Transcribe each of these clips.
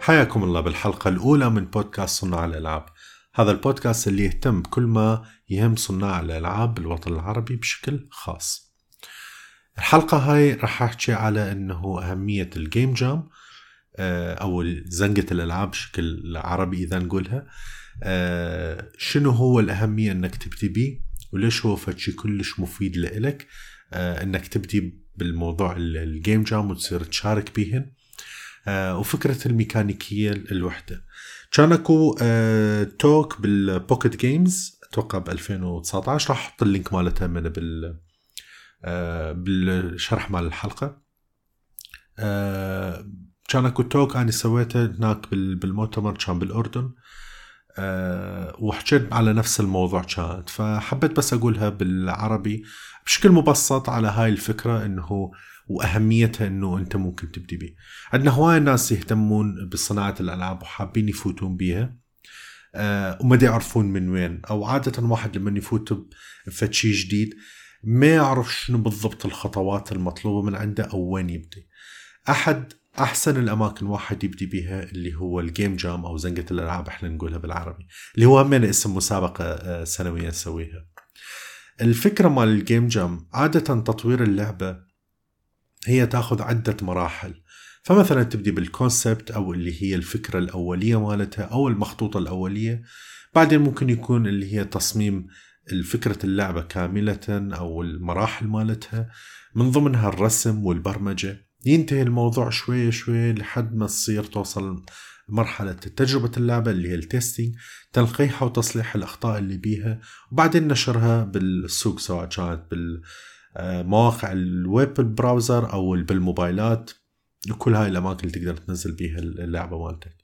حياكم الله بالحلقة الأولى من بودكاست صناع الألعاب. هذا البودكاست اللي يهتم بكل ما يهم صناع الألعاب بالوطن العربي بشكل خاص. الحلقة هاي راح أحكي على أنه أهمية ال game jam آه، أو زنقة الألعاب بشكل عربي إذا نقولها. آه، شنو هو الأهمية أنك تبدي بيه؟ وليش هو فشي كلش مفيد لإلك؟ آه، أنك تبدي بالموضوع ال game jam وتصير تشارك بيهن. وفكرة الميكانيكية الوحدة. كان أكو talk بال Pocket Games أتوقع ب 2019 راح أحط ال link مالتها من بال بالشرح مال الحلقة. كان أكو talk أنا سويته هناك بالمؤتمر كان بالأردن. أه وحكيت على نفس الموضوع كانت فحبيت بس أقولها بالعربي بشكل مبسط على هاي الفكرة إنه وأهميتها إنه أنت ممكن تبدي به. عندنا هواي ناس يهتمون بصناعة الألعاب وحابين يفوتون بيها أه وما يعرفون من وين أو عادة واحد لما يفوت بفتشي جديد ما يعرف شنو بالضبط الخطوات المطلوبة من عنده أو وين يبدي. أحد أحسن الأماكن واحد يبدي بها اللي هو الجيم جام أو زنقة الألعاب إحنا نقولها بالعربي اللي هو همين اسم مسابقة آه، سنويه نسويها. الفكرة مال ال game jam عادة تطوير اللعبة هي تأخذ عدة مراحل. فمثلا تبدي بال concept أو اللي هي الفكرة الأولية مالتها أو المخطوطة الأولية. بعدين ممكن يكون اللي هي تصميم فكرة اللعبة كاملة أو المراحل مالتها. من ضمنها الرسم والبرمجة. ينتهي الموضوع شوي شوي لحد ما تصير توصل مرحلة تجربة اللعبة اللي هي ال testing تنقيحها وتصليح الأخطاء اللي بيها وبعدين نشرها بالسوق سواء كانت بالمواقع ال web ال browser أو بالموبايلات. وكل هاي الأماكن اللي تقدر تنزل بيها اللعبة مالتك.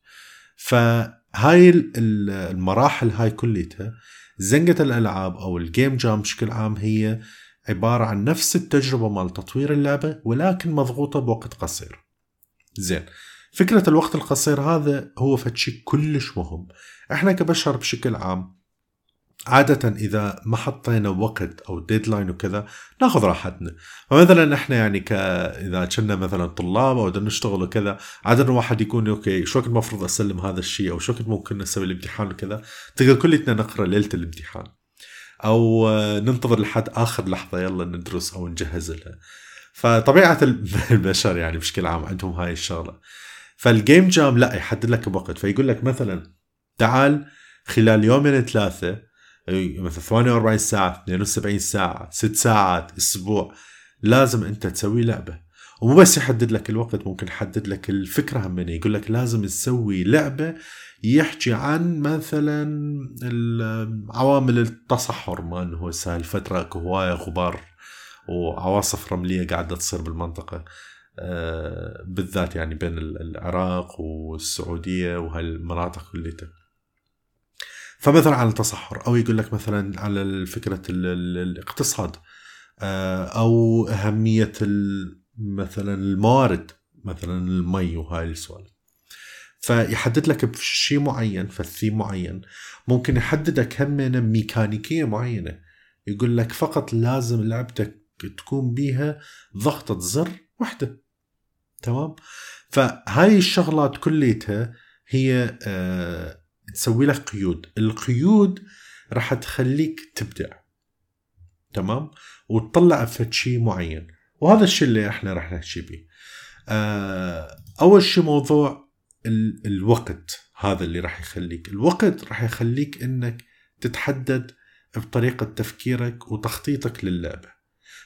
فهاي المراحل هاي كليتها زنقة الألعاب أو ال game jam بشكل عام هي عبارة عن نفس التجربة مال تطوير اللعبة ولكن مضغوطة بوقت قصير. زين. فكرة الوقت القصير هذا هو فتشي كلش مهم. إحنا كبشر بشكل عام عادة إذا ما حطينا وقت أو deadline وكذا ناخذ راحتنا. فمثلا إحنا يعني ك إذا كنا مثلا طلاب أو نشتغل وكذا عادة واحد يكون okay شو وقت المفروض أسلم هذا الشيء؟ أو شو وقت ممكن نسوي الامتحان وكذا؟ تقدر كلنا نقرأ ليلة الامتحان. أو ننتظر لحد آخر لحظة يلا ندرس أو نجهز لها فطبيعة البشر يعني بشكل عام عندهم هاي الشغلة. فالجيم جام لا يحدد لك بوقت. فيقول لك مثلا تعال خلال يومين ثلاثة مثلا 48 ساعة 72 ساعة 6 ساعات أسبوع لازم أنت تسوي لعبة. ومو بس يحدد لك الوقت ممكن يحدد لك الفكرة هم يقول لك لازم تسوي لعبة يحكي عن مثلا عوامل التصحر ما إنه هو الفترة هواية غبار وعواصف رملية قاعدة تصير بالمنطقة. آه، بالذات يعني بين العراق والسعودية وهالمناطق كلها فمثلا على التصحر أو يقول لك مثلا على فكرة الاقتصاد. آه، أو أهمية مثلا الموارد مثلا المي وهاي السوالف. فيحدد لك بشيء معين فالثيم معين. ممكن يحددك هم ميكانيكية معينة. يقول لك فقط لازم لعبتك تكون بيها ضغطة زر واحدة تمام؟ فهاي الشغلات كليتها هي آه تسوي لك قيود. القيود راح تخليك تبدع. تمام؟ وتطلع في شيء معين. وهذا الشيء اللي إحنا راح نحكي به. آه أول شيء موضوع ال الوقت هذا اللي راح يخليك. الوقت راح يخليك إنك تتحدد بطريقة تفكيرك وتخطيطك للعبة.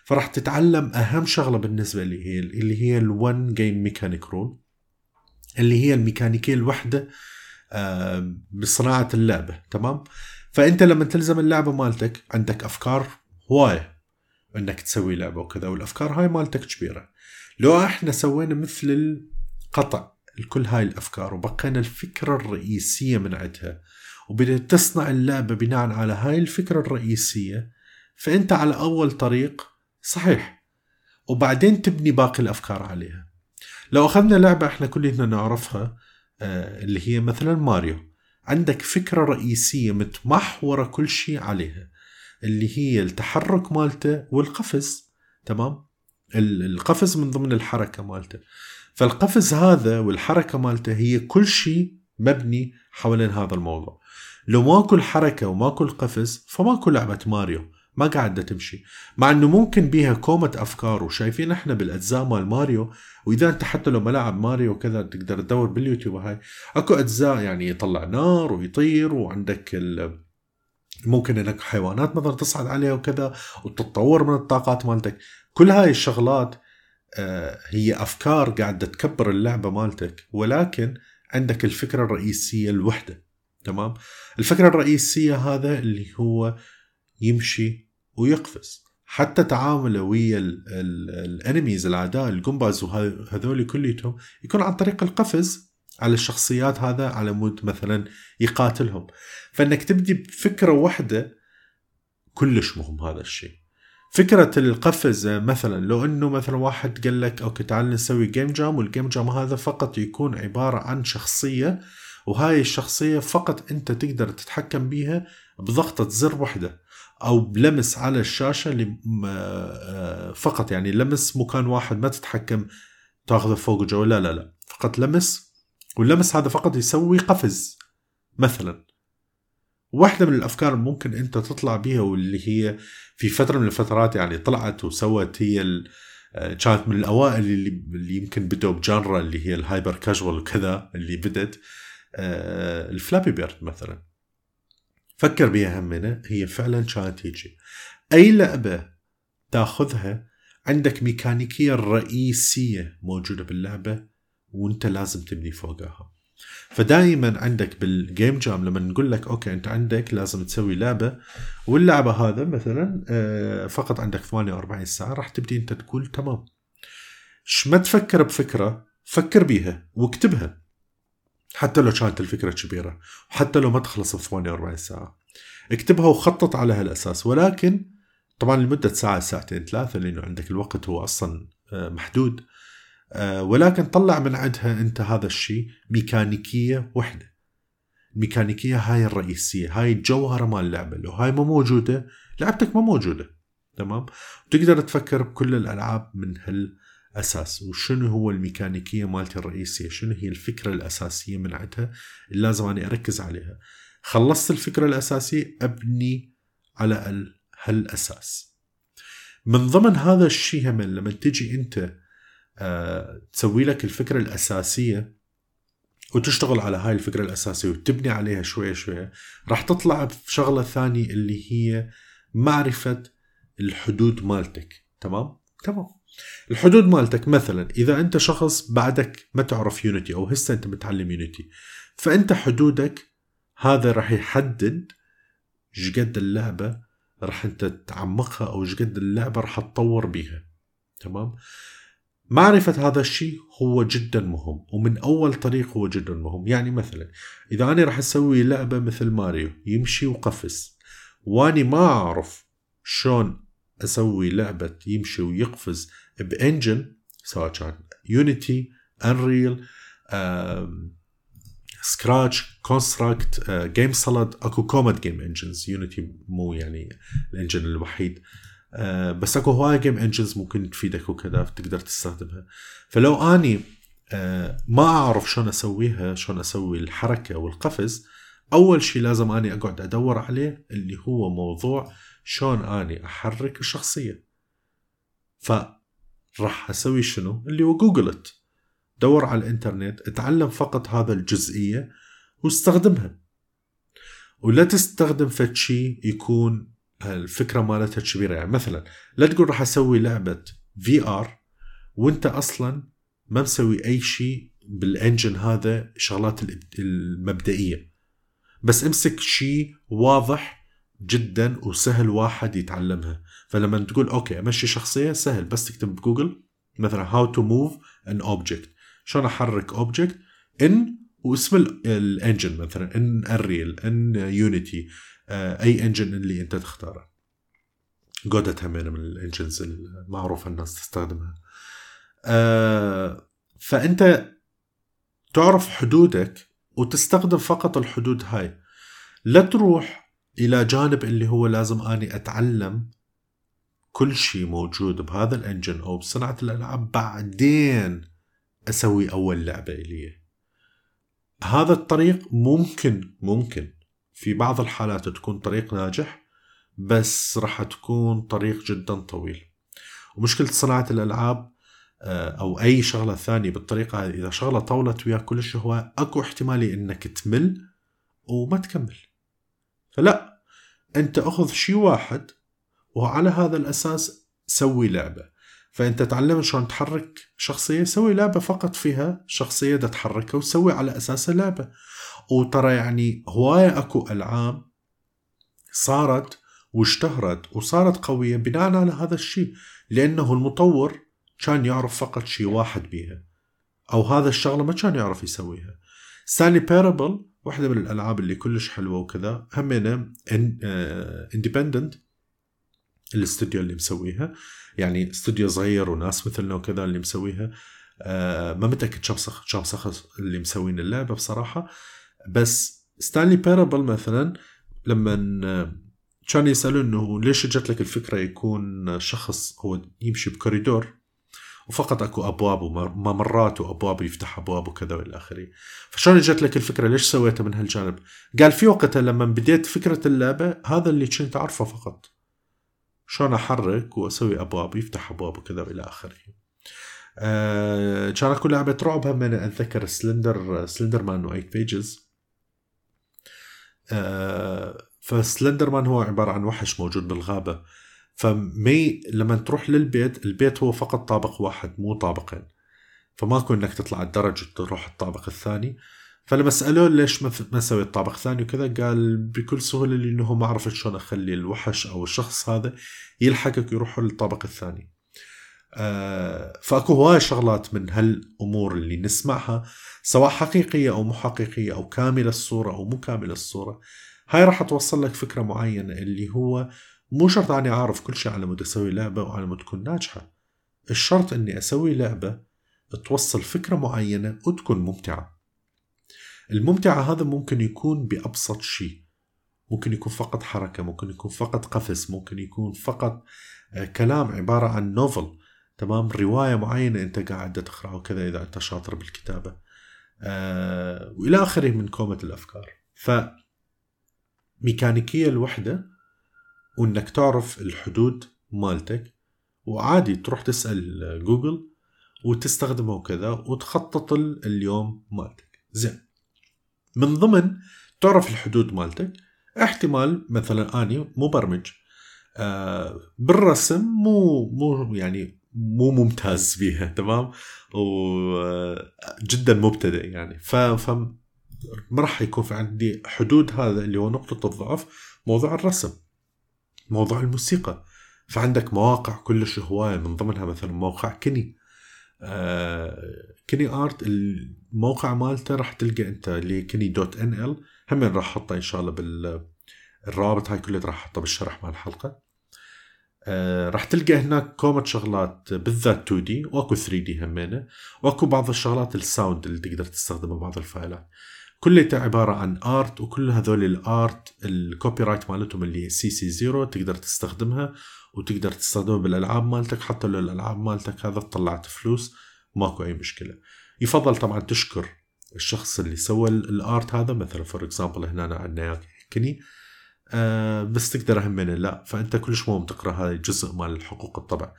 فراح تتعلم أهم شغلة بالنسبة لي هي اللي هي ال one game mechanic rule اللي هي الميكانيكية الوحدة آه، بصناعة اللعبة تمام؟ فأنت لما تلزم اللعبة مالتك عندك أفكار هواية. انك تسوي لعبة وكذا والأفكار هاي مالتك كبيرة. لو إحنا سوينا مثل القطع لكل هاي الأفكار وبقينا الفكرة الرئيسية من عندها وبدأت تصنع اللعبة بناء على هاي الفكرة الرئيسية فأنت على أول طريق صحيح. وبعدين تبني باقي الأفكار عليها. لو أخذنا لعبة إحنا كلنا نعرفها آه، اللي هي مثلا ماريو. عندك فكرة رئيسية متمحورة كل شيء عليها. اللي هي التحرك مالته والقفز تمام؟ القفز من ضمن الحركة مالته. فالقفز هذا والحركة مالته هي كل شيء مبني حوالين هذا الموضوع. لو ماكو الحركة وماكو القفز فماكو لعبة ماريو ما قاعدة تمشي. مع إنه ممكن بيها كومة أفكار وشايفين إحنا بالأجزاء مال ماريو وإذا أنت حتى لو ملاعب ماريو وكذا تقدر تدور باليوتيوب هاي. أكو أجزاء يعني يطلع نار ويطير وعندك ال ممكن انك حيوانات مثلا تصعد عليها وكذا وتتطور من الطاقات مالتك. كل هاي الشغلات آه، هي أفكار قاعدة تكبر اللعبة مالتك ولكن عندك الفكرة الرئيسية الوحدة. تمام؟ الفكرة الرئيسية هذا اللي هو يمشي ويقفز. حتى تعامله ويا ال enemies الأعداء ال Goombas وهذول كليتهم يكون عن طريق القفز على الشخصيات هذا على مود مثلا يقاتلهم. فإنك تبدي بفكرة واحدة كلش مهم هذا الشيء. فكرة القفز مثلا لو إنه مثلا واحد قال لك okay تعال نسوي game jam وال game jam هذا فقط يكون عبارة عن شخصية وهاي الشخصية فقط أنت تقدر تتحكم بيها بضغطة زر واحدة أو بلمس على الشاشة آه، فقط. يعني لمس مكان واحد ما تتحكم تاخذه فوق وجو لا لا لا. فقط لمس واللمس هذا فقط يسوي قفز مثلا. واحدة من الأفكار ممكن أنت تطلع بها واللي هي في فترة من الفترات يعني طلعت وسوت هي آه، كانت من الأوائل اللي, اللي يمكن بدوا ب genre اللي هي ال hyper casual وكذا اللي بدت ال Flappy Bird مثلا. فكر بها همنا هي فعلا كانت هيجي. أي لعبة تاخذها عندك ميكانيكية رئيسية موجودة باللعبة؟ وانت لازم تبني فوقها. فدائما عندك بال game jam لما نقول لك okay أنت عندك لازم تسوي لعبة واللعبة هذا مثلا آه، فقط عندك 48 ساعة راح تبدي أنت تقول تمام. ما تفكر بفكرة فكر بيها واكتبها. حتى لو كانت الفكرة كبيرة وحتى لو ما تخلص ب 48 ساعة. اكتبها وخطط على هالأساس. ولكن طبعا لمدة ساعة ساعتين ثلاثة لأنه عندك الوقت هو أصلا آه، محدود. ولكن طلع من عندها أنت هذا الشيء ميكانيكية وحدة. الميكانيكيه هاي الرئيسية هاي الجوهره مال اللعبة. لو هاي ما موجودة لعبتك ما موجودة. تمام؟ وتقدر تفكر بكل الألعاب من هالأساس. وشنو هو الميكانيكية مالتي الرئيسية؟ شنو هي الفكرة الأساسية من عندها؟ اللي لازم أني أركز عليها. خلصت الفكرة الأساسية أبني على هالأساس. من ضمن هذا الشيء هم لما تجي أنت آه، تسوي لك الفكرة الأساسية وتشتغل على هاي الفكرة الأساسية وتبني عليها شوية شوية راح تطلع بشغلة ثانية اللي هي معرفة الحدود مالتك تمام؟ تمام الحدود مالتك مثلا إذا أنت شخص بعدك ما تعرف يونيتي أو هسه أنت متعلم يونيتي فأنت حدودك هذا راح يحدد شقد اللعبة راح أنت تعمقها أو شقد اللعبة راح تطور بيها تمام؟ معرفة هذا الشيء هو جدا مهم ومن أول طريق هو جدا مهم. يعني مثلا إذا أنا راح أسوي لعبة مثل ماريو يمشي وقفز. واني ما أعرف شلون أسوي لعبة يمشي ويقفز ب engine سواء كان Unity Unreal Scratch Construct GameSalad أكو كومة game engines Unity مو يعني ال engine الوحيد. بس اكو هواي game engines ممكن تفيدك وكذا تقدر تستخدمها. فلو اني آه، ما اعرف شلون اسويها شلون أسوي الحركة والقفز اول شيء لازم اني اقعد ادور عليه اللي هو موضوع شلون اني احرك الشخصية. فراح أسوي شنو؟ اللي هو جوجلت دور على الانترنت اتعلم فقط هذا الجزئية واستخدمها. ولا تستخدم فد شيء يكون الفكرة مالتها كبيرة. يعني مثلا لا تقول راح أسوي لعبة VR وأنت أصلا ما مسوي أي شيء بال engine هذا شغلات المبدئية. بس امسك شيء واضح جدا وسهل واحد يتعلمها. فلما تقول okay أمشي شخصية سهل بس تكتب بجوجل مثلا how to move an object شلون أحرك object in واسم ال engine مثلا in Unreal in Unity آه، أي engine اللي أنت تختاره. Godot همين من ال engines المعروفة الناس تستخدمها. آه، فأنت تعرف حدودك وتستخدم فقط الحدود هاي. لا تروح إلى جانب اللي هو لازم أني أتعلم كل شيء موجود بهذا ال engine أو بصناعة الألعاب بعدين أسوي أول لعبة الي هذا الطريق ممكن ممكن. في بعض الحالات تكون طريق ناجح بس راح تكون طريق جدا طويل. ومشكلة صناعة الألعاب آه، أو أي شغلة ثانية بالطريقة هذه إذا شغلة طولت وياك كلش هو أكو احتمالية إنك تمل وما تكمل. فلا أنت أخذ شيء واحد وعلى هذا الأساس سوي لعبة. فأنت تعلم شلون تحرك شخصية سوي لعبة فقط فيها شخصية دا تحركها وسوي على أساسها لعبة وترى يعني هواية أكو ألعاب صارت واشتهرت وصارت قوية بناء على هذا الشيء لأنه المطور كان يعرف فقط شيء واحد بيها أو هذا الشغلة ما كان يعرف يسويها. Stanley Parable واحدة من الألعاب اللي كلش حلوة وكذا همينة independent الاستوديو اللي مسويها. يعني استوديو صغير وناس مثلنا وكذا اللي مسويها. آه ما متأكد شو شو اللي مسوين اللعبة بصراحة. بس ستانلي بيرابل مثلا لما كان يسالوا إنه ليش اجت لك الفكرة يكون شخص هو يمشي بكوريدور؟ وفقط أكو أبواب وممرات وأبواب يفتح أبواب وكذا والى آخره. فشلون اجت لك الفكرة؟ ليش سويتها من هالجانب؟ قال في وقتها لما بديت فكرة اللعبة هذا اللي كنت أعرفه فقط. شلون أحرك وأسوي أبواب يفتح أبواب وكذا وإلى آخره. آه كان لعبة رعب هم أنا أتذكر Slender Slender Man 8 pages آه ف Slender Man هو عبارة عن وحش موجود بالغابة. فمي لما تروح للبيت البيت هو فقط طابق واحد مو طابقين. فماكو إنك تطلع الدرج وتروح الطابق الثاني. فلما سألوه ليش ما سوي الطابق الثاني وكذا قال بكل سهولة لأنه ما عرفت شلون أخلي الوحش أو الشخص هذا يلحقك يروح للطابق الثاني. آه فأكو هواي شغلات من هالأمور اللي نسمعها سواء حقيقية أو مو حقيقية أو كاملة الصورة أو مو كاملة الصورة هاي راح توصل لك فكرة معينة اللي هو مو شرط أني أعرف كل شيء على مود أسوي لعبة وعلى مود تكون ناجحة. الشرط أني أسوي لعبة توصل فكرة معينة وتكون ممتعة. الممتعة هذا ممكن يكون بأبسط شيء. ممكن يكون فقط حركة ممكن يكون فقط قفز ممكن يكون فقط آه، كلام عبارة عن نوفل تمام؟ رواية معينة أنت قاعد تقرأها وكذا إذا أنت شاطر بالكتابة. أه وإلى آخره من كومة الأفكار. ف ميكانيكية الوحدة وإنك تعرف الحدود مالتك وعادي تروح تسأل جوجل وتستخدمه وكذا وتخطط اليوم مالتك. زين. من ضمن تعرف الحدود مالتك احتمال مثلا أني مبرمج آه بالرسم مو مو يعني مو ممتاز فيها تمام؟ وجدا مبتدئ يعني. ف ما راح يكون في عندي حدود هذا اللي هو نقطة الضعف موضوع الرسم موضوع الموسيقى. فعندك مواقع كلش هواية من ضمنها مثلا موقع كني آه Kenney art الموقع مالته راح تلقى أنت اللي Kenney dot NL. هم راح احطه إن شاء الله بال هاي كلها راح احطه بالشرح مال الحلقة. آه راح تلقى هناك كومة شغلات بالذات 2D واكو 3D همينة واكو بعض الشغلات ال sound اللي تقدر تستخدمها بعض الفايلات. كلها عبارة عن art وكل هذول ال art ال copyright مالتهم اللي CC zero تقدر تستخدمها. وتقدر تستخدمها بالألعاب مالتك حتى لو الألعاب مالتك هذا طلعت فلوس ماكو أي مشكلة. يفضل طبعا تشكر الشخص اللي سوى ال art هذا مثلا for example هنا عندنا Kenney آه بس تقدر همين لا فأنت كلش مهم تقرأ هذا الجزء مال حقوق الطبع.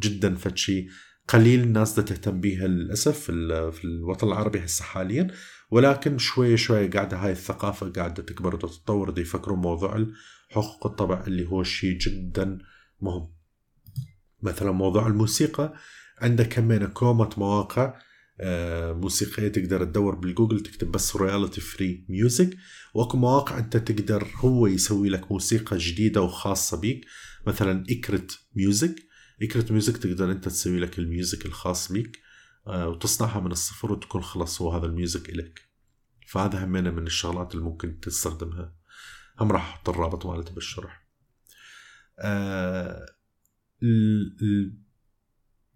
جدا فتشي قليل الناس تهتم بيها للأسف في الوطن العربي هسه حاليا ولكن شوي شوي قاعدة هاي الثقافة قاعدة تكبر وتتطور يفكروا موضوع حقوق الطبع اللي هو شيء جدا مهم مثلا موضوع الموسيقى عندك كمان كومة مواقع آه، موسيقية تقدر تدور بالجوجل تكتب بس royalty free music وأكو مواقع أنت تقدر هو يسوي لك موسيقى جديدة وخاصة بيك. مثلا Ecrett Music Ecrett Music تقدر أنت تسوي لك ال music الخاص بيك آه، وتصنعها من الصفر وتكون خلاص هو هذا ال music إلك فهذا همينة من الشغلات اللي ممكن تستخدمها. هم راح أحط الرابط مالته بالشرح. آه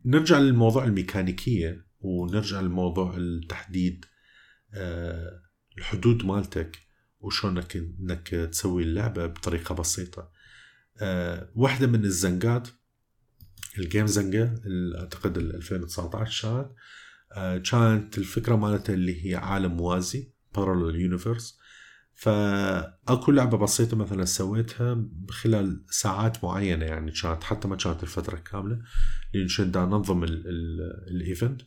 نرجع للموضوع الميكانيكية ونرجع لموضوع التحديد آه الحدود مالتك وشلونك إنك تسوي اللعبة بطريقة بسيطة. أه واحدة من الزنقات ال Game Zanga أعتقد 2019 كانت كانت الفكرة مالتها اللي هي عالم موازي parallel universe فأكو لعبة بسيطة مثلا سويتها خلال ساعات معينة يعني كانت حتى ما كانت الفترة كاملة لأن كنت أنظم الايفنت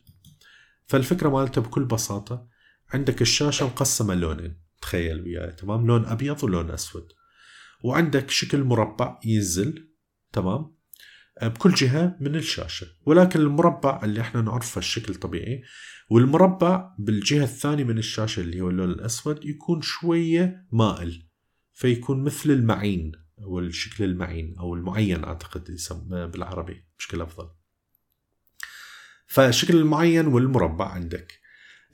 فالفكرة مالته بكل بساطة عندك الشاشة مقسمة لونين تخيل وياي تمام؟ لون أبيض ولون أسود. وعندك شكل مربع ينزل تمام؟ بكل جهة من الشاشة. ولكن المربع اللي إحنا نعرفه الشكل طبيعي والمربع بالجهة الثانية من الشاشة اللي هو اللون الأسود يكون شوية مائل فيكون مثل المعين أو الشكل المعين أو المعين أعتقد يسمى بالعربي بشكل أفضل. فالشكل المعين والمربع عندك.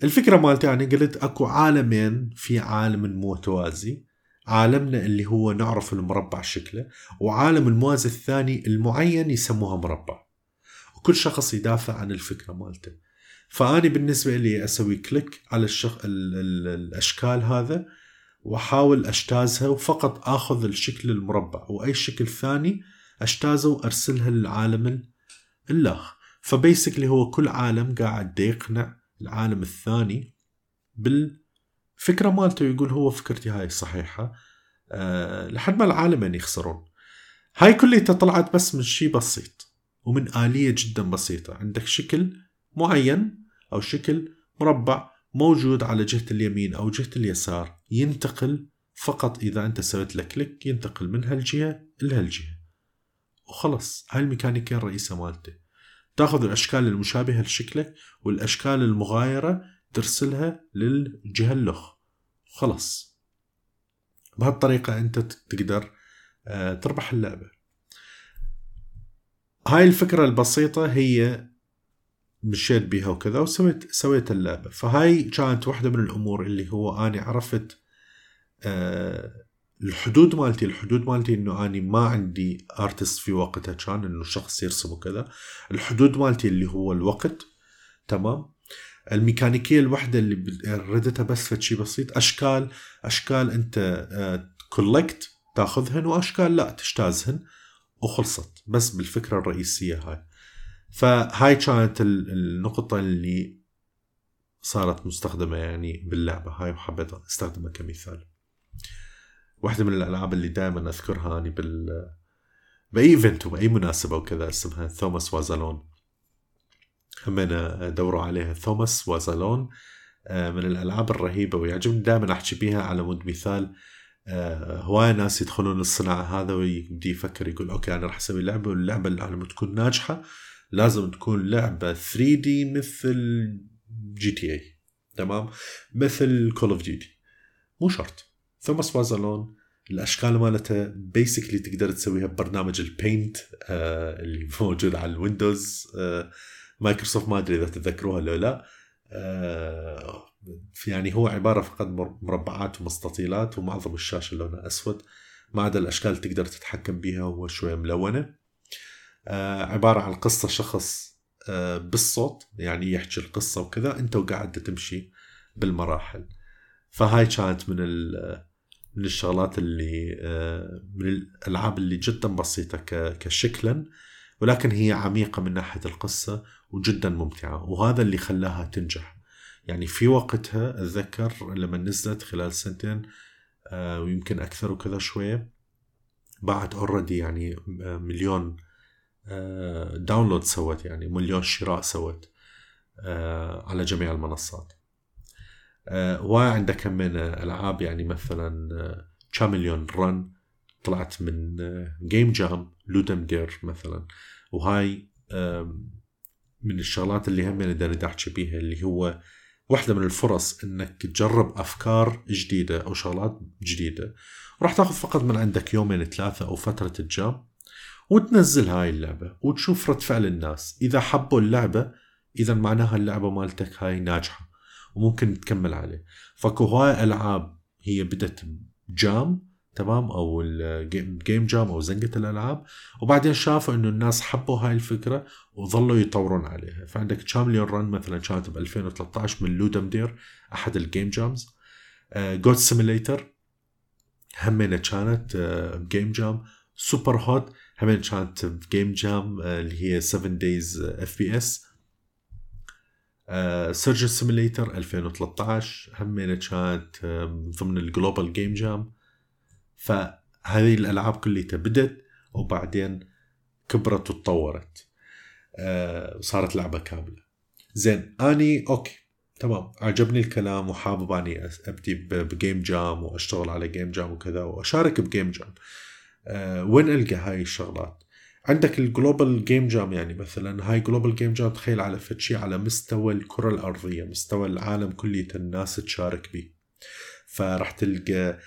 الفكرة مالتي يعني قلت أكو عالمين في عالم متوازي عالمنا اللي هو نعرف المربع شكله وعالم الموازي الثاني المعين يسموها مربع. وكل شخص يدافع عن الفكرة مالته. فاني بالنسبة لي أسوي كليك على الشخ... ال... ال... الأشكال هذا وأحاول أجتازها وفقط آخذ الشكل المربع وأي شكل ثاني أجتازه وأرسلها للعالم الاخ فبيسكلي هو كل عالم قاعد يقنع العالم الثاني بالفكرة مالته يقول هو فكرتي هاي صحيحة أه لحد ما العالمين يخسرون. هاي كلها طلعت بس من شيء بسيط ومن آلية جدا بسيطة. عندك شكل معين أو شكل مربع موجود على جهة اليمين أو جهة اليسار ينتقل فقط إذا أنت سويت له كليك ينتقل من هالجهة لهالجهة وخلص هاي الميكانيكية الرئيسة مالته. تأخذ الأشكال المشابهة لشكلك والأشكال المغايرة ترسلها للجهه الاخ خلاص. بهالطريقة أنت تقدر آه، تربح اللعبة. هاي الفكرة البسيطة هي مشيت بيها وكذا وسويت سويت اللعبة. فهاي كانت واحدة من الأمور اللي هو اني عرفت آه، الحدود مالتي. الحدود مالتي إنه اني ما عندي artist في وقتها كان إنه شخص يرسم وكذا. الحدود مالتي اللي هو الوقت. تمام؟ الميكانيكية الوحدة اللي ردتها بس شيء بسيط أشكال أشكال أنت collect آه، تاخذهن وأشكال لا تجتازهن وخلصت. بس بالفكرة الرئيسية هاي. فهاي كانت النقطة اللي صارت مستخدمة يعني باللعبة هاي وحبيت أستخدمها كمثال. واحدة من الألعاب اللي دائما أذكرها أني بال بأي event وبأي مناسبة وكذا اسمها Thomas Was Alone. همنا دوروا عليها Thomas Was Alone آه، من الألعاب الرهيبة ويعجبني دائما أحكي بيها على مود مثال آه، هواي ناس يدخلون الصناعة هذا ويبدي يفكر يقول okay أنا راح أسوي لعبة واللعبة اللي لما تكون ناجحة لازم تكون لعبة 3D مثل GTA تمام؟ مثل Call of Duty مو شرط. Thomas Was Alone الأشكال مالتها basically تقدر تسويها ببرنامج ال Paint آه اللي موجود على ال Windows آه مايكروسوفت ما أدري إذا تتذكروها لو لا. آه يعني هو عبارة فقط مربعات ومستطيلات ومعظم الشاشة لونها أسود. ما عدا الأشكال تقدر تتحكم بها شوية ملونة. آه عبارة عن قصة شخص آه بالصوت يعني يحكي القصة وكذا أنت وقاعد تمشي بالمراحل. فهاي كانت من من الشغلات اللي من الألعاب اللي جدا بسيطة كشكلا ولكن هي عميقة من ناحية القصة وجدا ممتعة وهذا اللي خلاها تنجح. يعني في وقتها أتذكر لما نزلت خلال سنتين آه، ويمكن أكثر وكذا شوية باعت already يعني آه، مليون download سوت يعني مليون شراء سوت على جميع المنصات. آه، وعندك من ألعاب يعني مثلا Chameleon آه، Run طلعت من game jam Ludum Dare مثلا. وهاي من الشغلات اللي هم نقدر نحكي بيها اللي هو واحدة من الفرص إنك تجرب أفكار جديدة أو شغلات جديدة. راح تاخذ فقط من عندك يومين ثلاثة أو فترة ال jam وتنزل هاي اللعبة وتشوف رد فعل الناس. إذا حبوا اللعبة إذا معناها اللعبة مالتك هاي ناجحة وممكن تكمل عليه. فاكو هواي ألعاب هي بدت jam تمام؟ أو ال game jam أو زنقة الألعاب. وبعدين شافوا إنه الناس حبوا هاي الفكرة وظلوا يطورون عليها. فعندك Chameleon Run مثلا كانت ب 2013 من Ludum Dare أحد ال game jams Goat Simulator همينة كانت ب game jam Superhot همين كانت ب game jam اللي هي 7 Days FPS Surgeon Simulator 2013 همينة كانت ضمن ال Global Game Jam فهذه الألعاب كلها بدت وبعدين كبرت وتطورت. آه، صارت لعبة كاملة. زين أني okay تمام. عجبني الكلام وحابب أني أبدي ب game jam وأشتغل على game jam وكذا وأشارك ب game jam. أه وين ألقى هاي الشغلات؟ عندك ال Global Game Jam يعني مثلا هاي Global Game Jam تخيل على فد شي على مستوى الكرة الأرضية مستوى العالم كلية الناس تشارك به فراح تلقى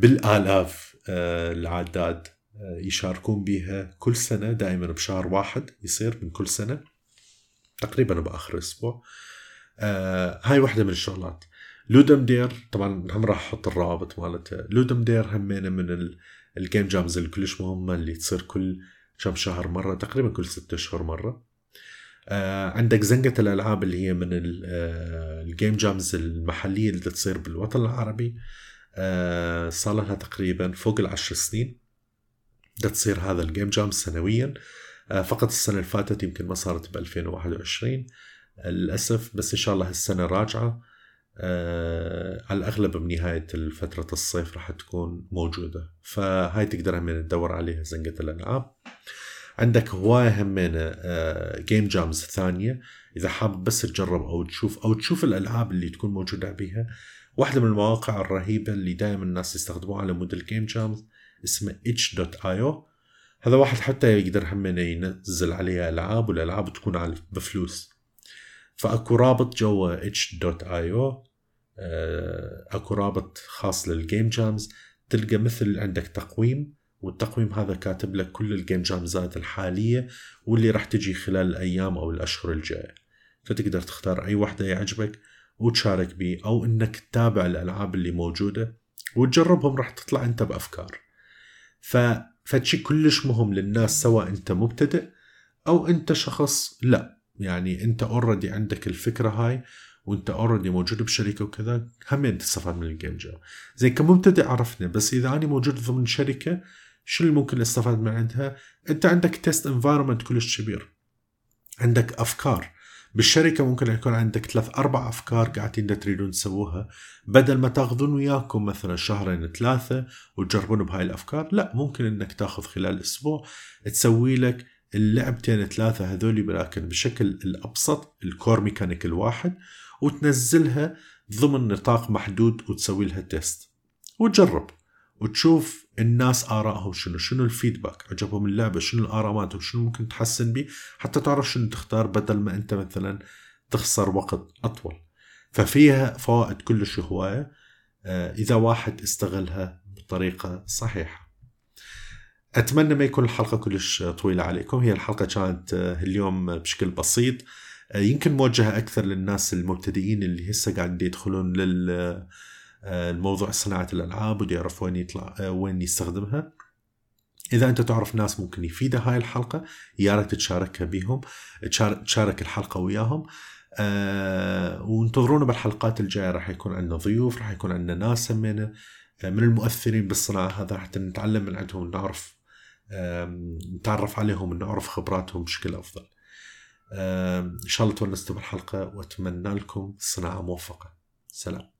بالآلاف أه العداد أه يشاركون بها كل سنة دائما بشهر واحد يصير من كل سنة تقريبا بآخر أسبوع. آه هاي واحدة من الشغلات. Ludum Dare طبعا هم راح أحط الروابط مالتها Ludum Dare همينة من ال game jams اللي كلش مهمة اللي تصير كل كم شهر مرة تقريبا كل ستة أشهر مرة. آه عندك زنقة الألعاب اللي هي من آه ال game jams المحلية اللي تصير بالوطن العربي. آه صار لها تقريبا فوق العشر سنين. ده تصير هذا ال game jam سنويا. آه فقط السنة اللي فاتت يمكن ما صارت ب 2021 للأسف بس إن شاء الله السنة راجعة. آه على الأغلب بنهاية فترة الصيف راح تكون موجودة. فهاي تقدر همين تدور عليها زنقة الألعاب. عندك هواية همين آه game jams ثانية. إذا حاب بس تجرب أو تشوف أو تشوف الألعاب اللي تكون موجودة بيها واحدة من المواقع الرهيبة اللي دائما الناس يستخدموها على مود ال game jam ز اسمه itch.io هذا واحد حتى يقدر همين ينزل عليها ألعاب والألعاب تكون بفلوس. فأكو رابط جوا itch.io آه، أكو رابط خاص لل game jams. تلقى مثل عندك تقويم والتقويم هذا كاتب لك كل ال game jamزات الحالية واللي راح تجي خلال الأيام أو الأشهر الجاية. فتقدر تختار أي واحدة يعجبك. وتشارك بيه أو إنك تتابع الألعاب اللي موجودة وتجربهم راح تطلع أنت بأفكار. ف... فشي كلش مهم للناس سواء أنت مبتدئ أو أنت شخص لا. يعني أنت already عندك الفكرة هاي وأنت already موجود بشركه وكذا همين تستفاد من ال game jam زي كمبتدئ عرفنا بس إذا أنا موجود ضمن شركة شو اللي ممكن استفاد من عندها؟ أنت عندك test environment كلش كبير. عندك أفكار. بالشركة ممكن يكون عندك ثلاث أربع أفكار قاعدين تريدون تسووها. بدل ما تاخذون وياكم مثلا شهرين ثلاثة وتجربون بهاي الأفكار لا ممكن إنك تاخذ خلال أسبوع تسوي لك اللعبتين ثلاثة هذولي ولكن بشكل الأبسط ال core mechanic الواحد وتنزلها ضمن نطاق محدود وتسوي لها تيست. وتجرب وتشوف الناس آرائهم شنو؟ شنو الفيدباك؟ عجبهم اللعبة؟ شنو الآراء مالتهم شنو ممكن تحسن به حتى تعرف شنو تختار بدل ما أنت مثلا تخسر وقت أطول. ففيها فوائد كلش هواية آه، إذا واحد استغلها بطريقة صحيحة. أتمنى ما يكون الحلقة كلش طويلة عليكم. هي الحلقة كانت آه، اليوم بشكل بسيط. آه، يمكن موجهة أكثر للناس المبتدئين اللي هسه قاعدين يدخلون لل الموضوع صناعة الألعاب ودي يعرف وين يطلع وين يستخدمها. إذا أنت تعرف ناس ممكن يفيدها هاي الحلقة يا ريت تشاركها بيهم تشارك الحلقة وياهم. أه وانتظرونا بالحلقات الجاية راح يكون عندنا ضيوف راح يكون عندنا ناس همينه من المؤثرين بالصناعة هذا حتى نتعلم من عندهم نعرف نتعرف عليهم ونعرف خبراتهم بشكل أفضل. إن شاء الله تونستوا بالحلقة وأتمنى لكم صناعة موفقة. سلام.